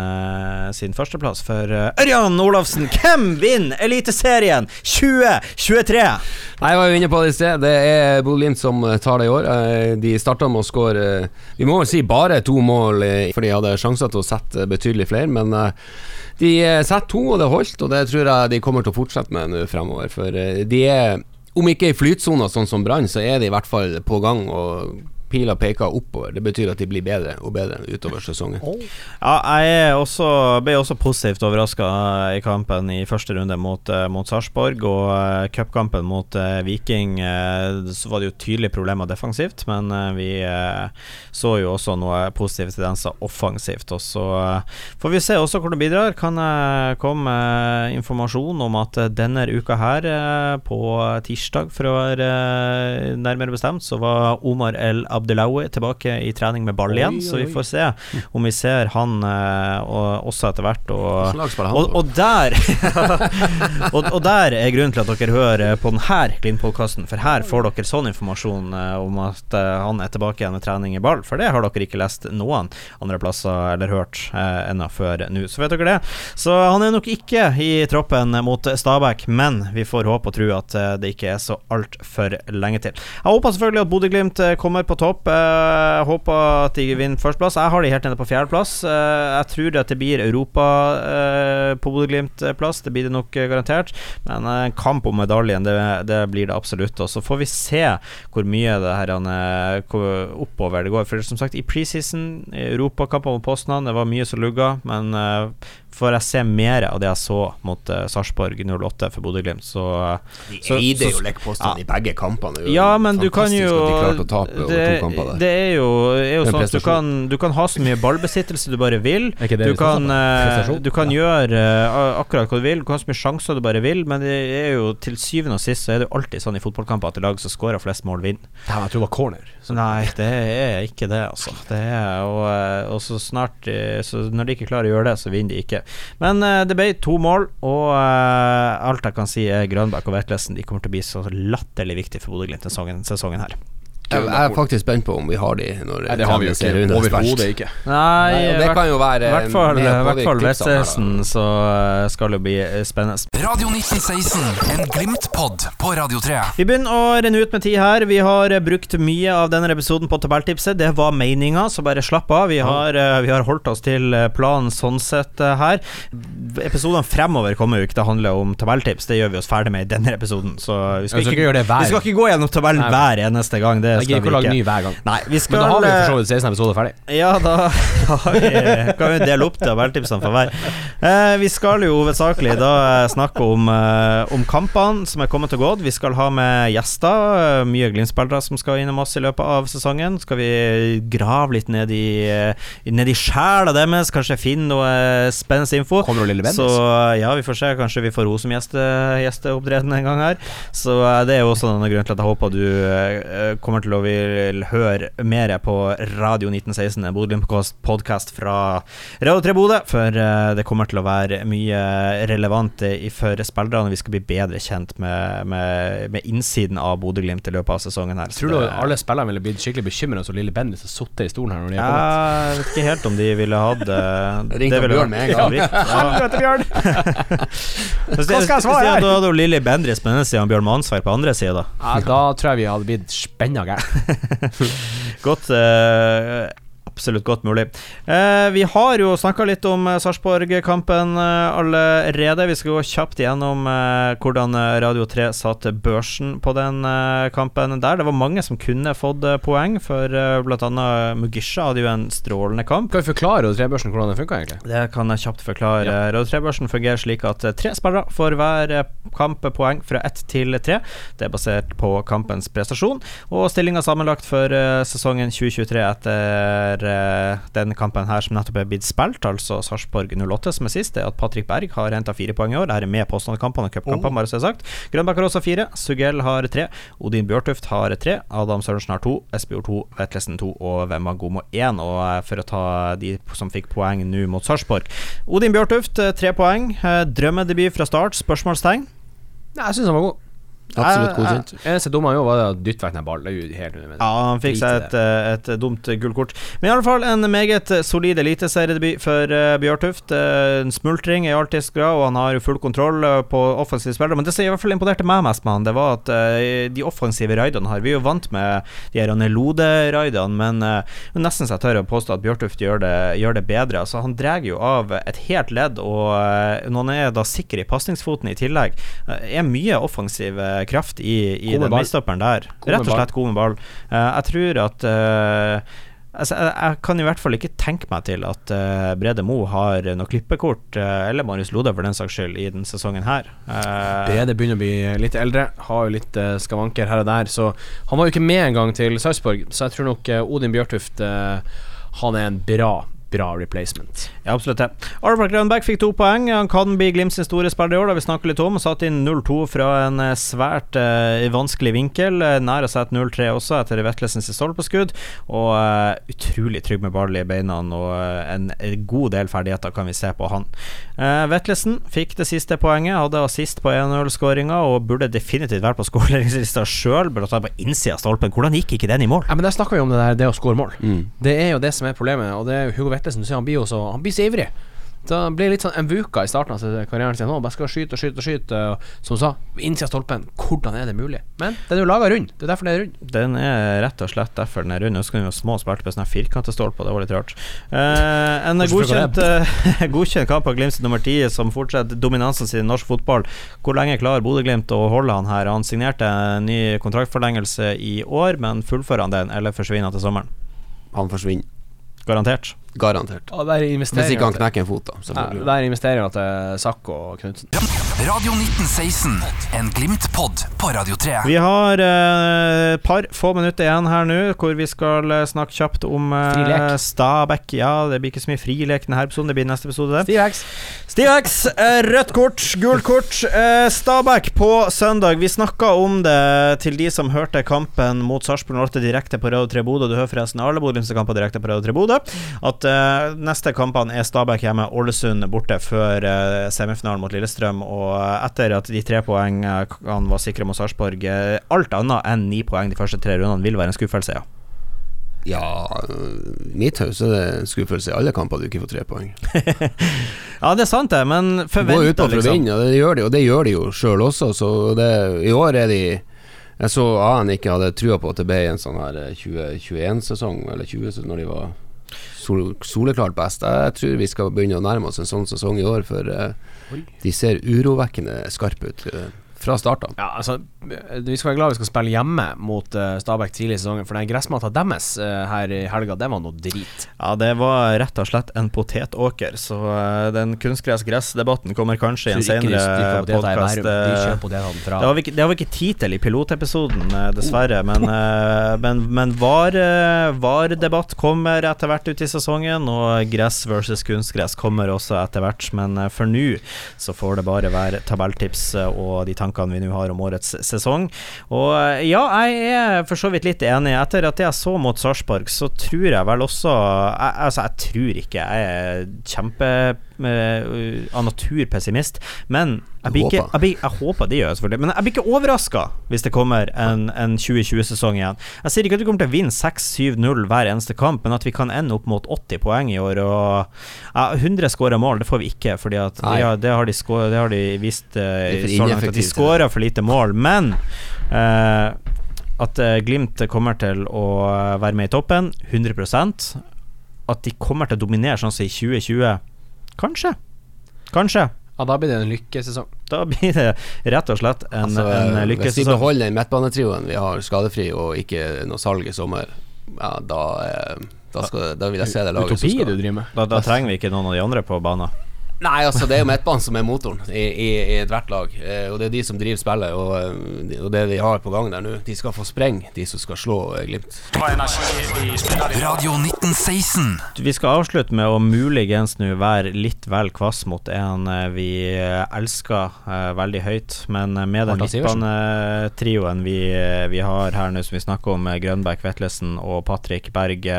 sin førsteplass. For Ørjan Olafsen, hvem vinner Eliteserien 2023? Nei, Jeg var jo inne på det i sted. Det er Bodø-Glimt som tar det i år. De starta med å skåre Vi må vel si bare to mål, for de hadde sjanser til å sette betydelig flere. Men de eh, setter to, og det holdt, og det tror jeg de kommer til å fortsette med nå fremover. For eh, de er, om ikke i flytsona sånn som Brann, så er de i hvert fall på gang. og Pila peker oppover. Det betyr at de blir bedre og bedre utover sesongen. Ja, jeg er også, ble også positivt overraska i kampen i første runde mot, eh, mot Sarpsborg. Og uh, cupkampen mot eh, Viking eh, så var det jo tydelige problemer defensivt, men eh, vi eh, så jo også noe positive tendenser offensivt. Og så eh, får vi se også hvor det bidrar. Kan jeg komme med informasjon om at eh, denne uka her, eh, på tirsdag for å være eh, nærmere bestemt, så var Omar El Abdelawi tilbake i trening med ball igjen, Oi, så vi får se om vi ser han eh, og, også etter hvert. Og, og, og der og, der er grunnen til at dere hører på denne Glimt-podkasten, for her får dere sånn informasjon eh, om at eh, han er tilbake igjen med trening i ball, for det har dere ikke lest noen andre plasser eller hørt ennå før nå. Så vet dere det. Så han er nok ikke i troppen mot Stabæk, men vi får håpe og tro at det ikke er så altfor lenge til. Jeg håper selvfølgelig at Bodø-Glimt kommer på topp topp. Jeg håper at de vinner førsteplass. Jeg har de helt nede på fjerdeplass. Eh, jeg tror at det blir Europa eh, på Bodø-Glimt-plass. Det blir det nok eh, garantert. Men eh, en kamp om medaljen, det, det blir det absolutt. Og så får vi se hvor mye det her eh, oppover det går. For som sagt, i preseason, i europakamper mot Poznan, det var mye som lugga, men eh, får jeg se mer av det jeg så mot uh, Sarpsborg 08 for Bodø-Glimt, så, De så- eide jo Lech ja. i begge kampene. Ja, men du kan jo de tape det, det er jo, er jo Det er sånn at du kan, du kan ha så mye ballbesittelse du bare vil. Er ikke det Du vi kan, eh, du kan gjøre uh, akkurat hva du vil. Du kan ha så mye sjanser du bare vil, men det er jo til syvende og sist så er det jo alltid sånn i fotballkamper at det lag som scorer flest mål, vinner. Jeg tror det var corner. Nei, det er ikke det, altså. Det er, og, eh, og så snart eh, Så når de ikke klarer å gjøre det, så vinner de ikke. Men eh, det ble to mål, og alt jeg kan si er Grønbæk og Vetlesen. De kommer til å bli så latterlig viktig for Bodø-Glimt denne sesongen her. Jeg, jeg er faktisk spent på om vi har de når Nei, det har vi jo ikke. er. Overhodet ikke. Nei, Nei, det kan jo være i hvert fall, hvert fall. Vetlesen, så eh, skal det bli spennende. Radio 1916, en Glimt-pod på Radio 3. Vi begynner å renne ut med tid her. Vi har eh, brukt mye av denne episoden på tabelltipset. Det var meninga, så bare slapp av. Vi har, eh, vi har holdt oss til planen sånn sett her. Episodene fremover kommer jo ikke til å handle om tabelltips. Det gjør vi oss ferdig med i denne episoden. Så vi skal, skal ikke, ikke gjøre det hver vi skal ikke gå gjennom tabellen Nei. hver eneste gang. Det Jeg skal gidder ikke å lage ny hver gang. Nei, vi skal Men da har vi eh, for så vidt 16 episoder ferdig. ja, da har vi, kan vi dele opp tabelltipsene for hver. Eh, vi skal jo hovedsakelig da eh, snakke om, eh, om kampene som er kommet og gått. Vi skal ha med gjester. eh, mye Glimt-spillere som skal innom oss i løpet av sesongen. Skal vi grave litt ned i, eh, ned i sjela deres, kanskje finne noe eh, spennende info. Kommer jo Lille Bendis. Så eh, ja, vi får se. Kanskje vi får henne som gjeste, gjesteopptreden en gang her. Så eh, det er jo også Denne grunn til at jeg håper du eh, kommer til å vil høre mer på Radio 1916, en Bodø-Glimt-podkast fra Radio 3 Bodø, for eh, det kommer til å være mye relevant i- for spillerne. Vi skal bli bedre kjent med, med, med innsiden av Bodø-Glimt i løpet av sesongen her. Tror du det- alle spillerne ville blitt skikkelig bekymra så Lille Bendis har sittet i stolen her når de har Jeg vet ikke helt om de ville hatt Ring Ringte Bjørn med en gang. Ja. Bjørn! Hva skal jeg svare? her? Da hadde jo Lilly Bendriss på denne sida og Bjørn Mansvær på andre sida. Ja, da tror jeg vi hadde blitt spenna gærent. Godt eh, Absolutt godt mulig. Eh, vi har jo snakka litt om eh, Sarpsborg-kampen eh, allerede. Vi skal gå kjapt gjennom eh, hvordan eh, Radio 3 satte børsen på den eh, kampen der. Det var mange som kunne fått poeng, for eh, annet Mugisha hadde jo en strålende kamp. Kan vi forklare Radio 3-børsen hvordan den funka, egentlig? Det kan jeg kjapt forklare. Ja. Radio 3-børsen fungerer slik at tre spillere får hver kamp poeng fra ett til tre. Det er basert på kampens prestasjon. Og stillinga sammenlagt for sesongen 2023 etter eh, den kampen her som nettopp er blitt spilt, altså Sarpsborg 08 som er sist, det er at Patrick Berg har henta fire poeng i år. Dette er med påstandskampene og cupkampene, bare så det er sagt. Grønbakk har også fire. Sugell har tre. Odin Bjørtuft har tre. Adam Sørensen har to. Espejord to. Vetlesen to. Og Vemmagomo én. Og uh, for å ta de som fikk poeng nå mot Sarpsborg Odin Bjørtuft, eh, tre poeng. Drømmedebut fra start? Spørsmålstegn? Nei, jeg syns han var god. Absolutt godkjent. Eneste dumme han gjorde, var å dytte vekk helt unødvendig. Ja, han fikk seg et, eh, et dumt gullkort. Men i alle fall en meget solid eliteseriedebut for uh, Bjørtuft. Eh, en smultring i arktisk grad, og han har full kontroll eh, på offensive spillere. Men det som i hvert fall imponerte meg mest med han, det var at eh, de offensive raidene her Vi er jo vant med de her Lode-raidene, men nesten så jeg tør å påstå at Bjørtuft gjør det, gjør det bedre. Altså, han drar jo av et helt ledd, og eh, når han er da sikker i pasningsfoten i tillegg, eh, er mye offensiv eh, kraft i, i den midtstopperen der. Rett og slett god med ball. Eh, jeg tror at eh, Altså, jeg, jeg kan i hvert fall ikke tenke meg til at uh, Brede Mo har noe klippekort, uh, eller Marius Lode for den saks skyld, i den sesongen her. Uh, Brede begynner å bli litt eldre, har jo litt skavanker her og der, så han var jo ikke med engang til Sarpsborg, så jeg tror nok Odin Bjørtuft Han er en bra, bra replacement. Ja, absolutt det. Arvar Grønbæk fikk to poeng. Han kan bli Glimt sin store spiller i år, da vi snakker litt om. Satt inn 0-2 fra en eh, svært uh, vanskelig vinkel. Eh, nær å sette 0-3 også, etter Vetlesens stolpeskudd. Og uh, utrolig trygg med ball i beina, og uh, en, god del ferdigheter kan vi se på han. Uh, Vetlesen fikk det siste poenget, hadde assist på 1-0-skåringa og burde definitivt vært på skåringslista sjøl, blant annet på innsida av stolpen. Hvordan gikk ikke den i mål? Ja, men Der snakker vi om det der Det å score mål. Mm. Det er jo det som er problemet, og det er jo Hugo Vetlesen. Du ser han blir jo så Han blir så ivrig. Så det blir litt sånn en vuka i starten av karrieren sin. Nå bare skal skyte og skyte og skyte. Og, som du sa, innsida av stolpen. Hvordan er det mulig? Men den er jo laga rund. Det er derfor den er rund. Den er rett og slett derfor den er rund. Husker vi var små og spilte på sånne firkantestolper, det var litt rart. Eh, en godkjent, eh, godkjent kamp av Glimt nummer ti, som fortsetter dominansen sin i norsk fotball. Hvor lenge klarer Bodø-Glimt å holde han her? Han signerte en ny kontraktforlengelse i år, men fullfører han den, eller forsvinner han til sommeren? Han forsvinner. Garantert. Garantert. Og der Hvis ikke han knekker en fot, da. ja, Selvfølgelig. der investerer til Sakko og Knutsen. Radio 1916. En Glimt-pod på Radio 3. Vi har eh, par få minutter igjen her nå, hvor vi skal eh, snakke kjapt om eh. Stabæk. Ja, det blir ikke så mye frilek denne episoden, det blir neste episode. det. Stiv X. Stiv X, eh, rødt kort, gult kort. Eh, Stabæk på søndag. Vi snakka om det til de som hørte kampen mot Sarpsborg 08 direkte på Radio 3 Bodø. Du hører forresten alle Bodø-Glimts kamper direkte på Radio 3 Bodø. At uh, neste kampene er Stabæk hjemme, Ålesund borte før uh, semifinalen mot Lillestrøm. Og uh, etter at de tre poeng eh, var sikre mot Sarpsborg, alt annet enn ni poeng de første tre rundene vil være en skuffelse, ja. Ja, i mitt hus er det skuffelse i alle kamper du ikke får tre poeng. Ja, det er sant, det, men Gå forventa, på for å liksom. vinne, det gjør de, og det gjør de jo sjøl også. Så det, i år er de Jeg så AN ikke hadde trua på at det ble en sånn her 2021-sesong, eller 20, når de var sol, soleklart best. Jeg tror vi skal begynne å nærme oss en sånn sesong i år, for eh, de ser urovekkende skarpe ut fra start av. Ja, altså Vi skal være glad vi skal spille hjemme mot uh, Stabæk tidlig i sesongen, for den gressmatta deres uh, her i helga, det var noe drit. Ja, det var rett og slett en potetåker, så uh, den kunstgress-gress-debatten kommer kanskje i en senere podkast. Det har, vi ikke, det har vi ikke tid til i pilotepisoden, dessverre. Men, men, men VAR, eh, VAR-debatt kommer etter hvert ut i sesongen, og gress versus kunstgress kommer også etter hvert. Men for nå så får det bare være tabelltips og de tankene vi nå har om årets sesong. Og eh, ja, jeg er for så vidt litt enig. Etter at jeg så mot Sarpsborg, så tror jeg vel også jeg, Altså, jeg tror ikke jeg er kjempe eh, av natur pessimist, men jeg, blir ikke, jeg, blir, jeg håper det gjør jeg selvfølgelig, men jeg blir ikke overraska hvis det kommer en, en 2020-sesong igjen. Jeg sier ikke at vi kommer til å vinne 6-7-0 hver eneste kamp, men at vi kan ende opp mot 80 poeng i år. Og ja, 100 skåra mål, det får vi ikke, for ja, det, har de skå- det har de vist uh, så langt, at de skåra for lite mål. Men uh, at Glimt kommer til å være med i toppen, 100% At de kommer til å dominere sånn som i 2020, kanskje. Kanskje. Ja, da blir det en lykkesesong. Da blir det rett og slett en, Altså, en hvis vi beholder den midtbanetrioen vi har skadefri, og ikke noe salg i sommer, ja, da, eh, da, skal, da vil jeg se det laget som Utopi skal du driver med. Da, da trenger vi ikke noen av de andre på banen. Nei, altså det er jo midtbanen som er motoren i, i, i ethvert lag. Eh, og det er de som driver spillet, og, eh, og det de har på gang der nå. De skal få spreng, de som skal slå eh, Glimt. Radio 1916. Vi skal avslutte med å muligens nå være litt vel kvass mot en eh, vi elsker eh, veldig høyt, men med den midtbanetrioen vi, vi har her nå, som vi snakker om, Grønberg, Vetlesen og Patrick Berg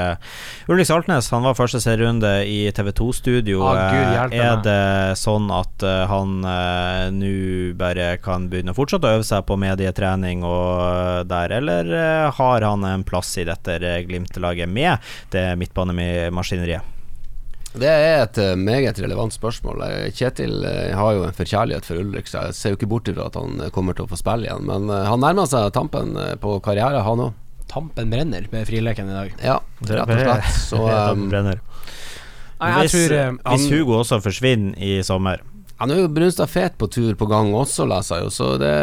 Ulrik Saltnes han var første serierunde i TV2-studio. Ah, Gud er meg. Det sånn at eh, han eh, nå bare kan begynne å fortsette å øve seg på medietrening og eh, der, eller eh, har han en plass i dette Glimt-laget med det midtbanemaskineriet? Det er et meget relevant spørsmål. Kjetil har jo en forkjærlighet for Ulrik, så jeg ser jo ikke bort ifra at han kommer til å få spille igjen. Men han nærmer seg tampen på karriere, han òg. Tampen brenner med frileken i dag. Ja, rett og slett. Så um, jeg Hvis, tror han, hvis Hugo også forsvinner i sommer. Han er jo Brunstad Fet på tur på gang også, leser jeg jo, så det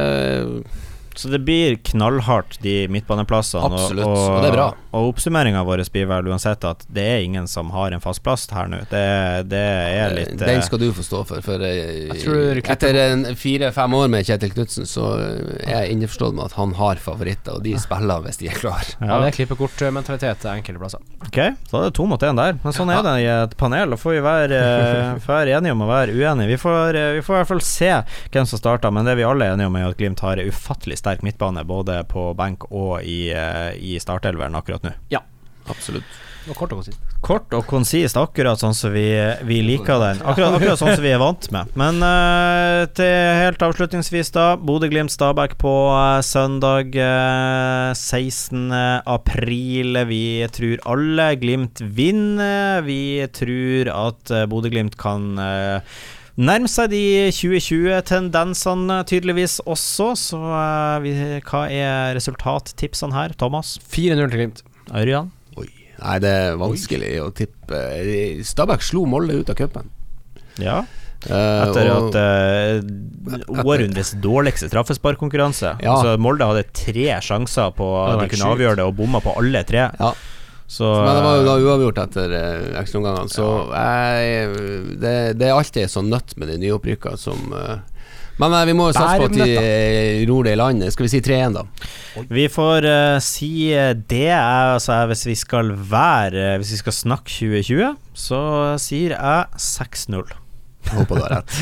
Så det blir knallhardt, de midtbaneplassene. Absolutt, og, og det er bra. Og oppsummeringa vår blir vel uansett at det er ingen som har en fast plass her nå. Det, det er litt Den eh, skal du få stå for. For eh, Jeg tror etter fire-fem år med Kjetil Knutsen, så er jeg innforstått med at han har favoritter, og de spiller hvis de er klar. Ja, det er klippekortmentalitet enkelte plasser. Ok, så er det to mot én der. Men sånn er det i et panel. Da får vi være, eh, være enige om å være uenige. Vi får, eh, vi får i hvert fall se hvem som starter, men det vi alle er enige om, er at Glimt har en ufattelig sterk midtbane, både på benk og i, eh, i startelveren akkurat nå. Ja, Absolutt. Og kort og konsist. Kort og konsist, akkurat sånn som vi, vi liker den. Akkurat, akkurat sånn som vi er vant med. Men uh, til helt avslutningsvis, da. Bodø-Glimt-Stabæk på uh, søndag uh, 16. april. Vi tror alle Glimt vinner. Vi tror at uh, Bodø-Glimt kan eh, Nærme seg de 2020-tendensene tydeligvis også, så eh, vi, hva er resultattipsene her, Thomas? 4-0 til Glimt. Ørjan? Oi. Nei, det er vanskelig å tippe. Stabæk slo Molde ut av cupen. Ja. Eh, Etter og- at uh, århundrets dårligste straffesparkkonkurranse. Ja. Altså, Molde hadde tre sjanser på at de kunne sjukt. avgjøre det, og bomma på alle tre. Ja. Så Men det var jo da eh, uavgjort etter eh, ekstraomgangene, så jeg, det, det er alltid sånn nøtt med de nyopprykka som eh, Men eh, vi må jo satse på at de ror det i land. Skal vi si 3-1, da? vi får uh, si det. Altså, hvis vi skal være Hvis vi skal snakke 2020, så sier jeg 6-0. Håper du har rett.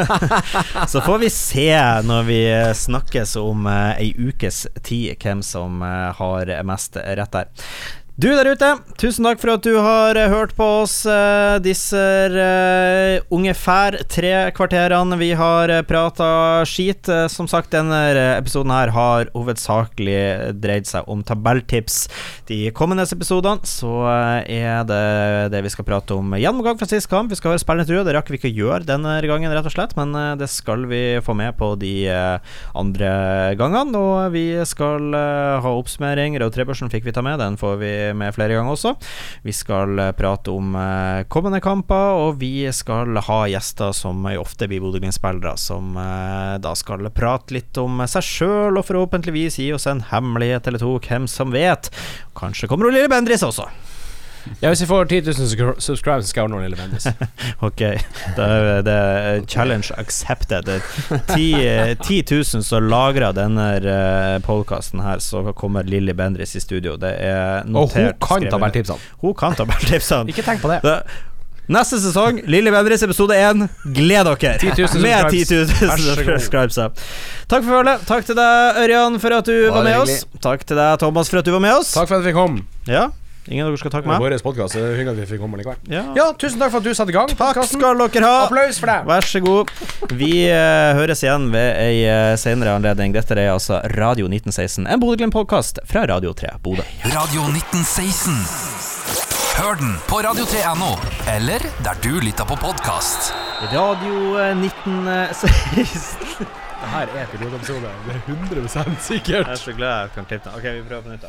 Så får vi se når vi snakkes om uh, ei ukes tid, hvem som uh, har mest rett der. Du der ute, tusen takk for at du har eh, hørt på oss uh, disse uh, ungefær tre kvarterene vi har prata skit. Uh, som sagt, denne episoden her har hovedsakelig dreid seg om tabelltips. De kommende episodene så eh, er det det vi skal prate om gjennomgang fra sist kamp. Vi skal høre spillende true, det rakk vi ikke å gjøre denne gangen, rett og slett, men eh, det skal vi få med på de eh, andre gangene. Og vi skal eh, ha oppsummering. Rød Trebørsen fikk vi ta med, den får vi med flere ganger også. Vi skal eh, prate om eh, kommende kamper, og vi skal ha gjester som ofte blir Bodø-Glimt-spillere, som eh, da skal prate litt om seg sjøl, og forhåpentligvis gi oss en hemmelighet eller to, hvem som vet. Kanskje kommer Lille Bendris også. Ja, hvis vi får 10 000 subscribers, skal jeg ordne Lille Bendis. Ok, det er, det er challenge accepted. Er 10, 10 000 som lagrer denne podkasten her, så kommer Lilly Bendris i studio. Det er notert. Og hun kan skrevet. tabelltipsene. Hun kan tabelltipsene. Ikke tenk på det. Det- Neste sesong, Lilly Bendris episode 1. Gled dere! 10 000 Med 10 000 Vær subscribes. Takk for følget. Takk til deg, Ørjan, for at du var var med oss. Takk til deg, Thomas, for at du var med oss. Takk for at vi kom. Ja, Ingen av dere skal takke meg? Vår podkast. Er hyggelig at vi fikk komme likevel. Ja. Ja, tusen takk for at du satte i gang Takk podcasten. skal dere ha. Applaus for det. Vær så god. Vi uh, høres igjen ved ei uh, senere anledning. Dette er altså Radio 1916, en Bodø-Glimt-podkast fra Radio 3 Bodø. Radio 1916. Hør den på radio3.no, eller der du lytter på podkast. Radio eh, 1916 Det her er pilotepisode. Det er 100 Jeg sikkert. er så glad jeg kan klippe den. Ok, vi prøver på nytt, da.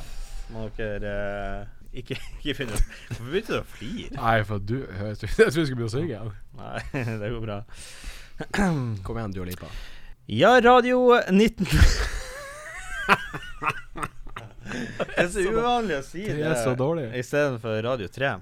Må dere eh, ikke, ikke finne ut Hvorfor begynte du å flire? Nei, for du Jeg trodde du skulle begynne å synge. Nei, det går bra. Kom igjen, du og Lipa. Ja, Radio 19 Det er så uvanlig å si Det det er så dårlig. istedenfor Radio 3.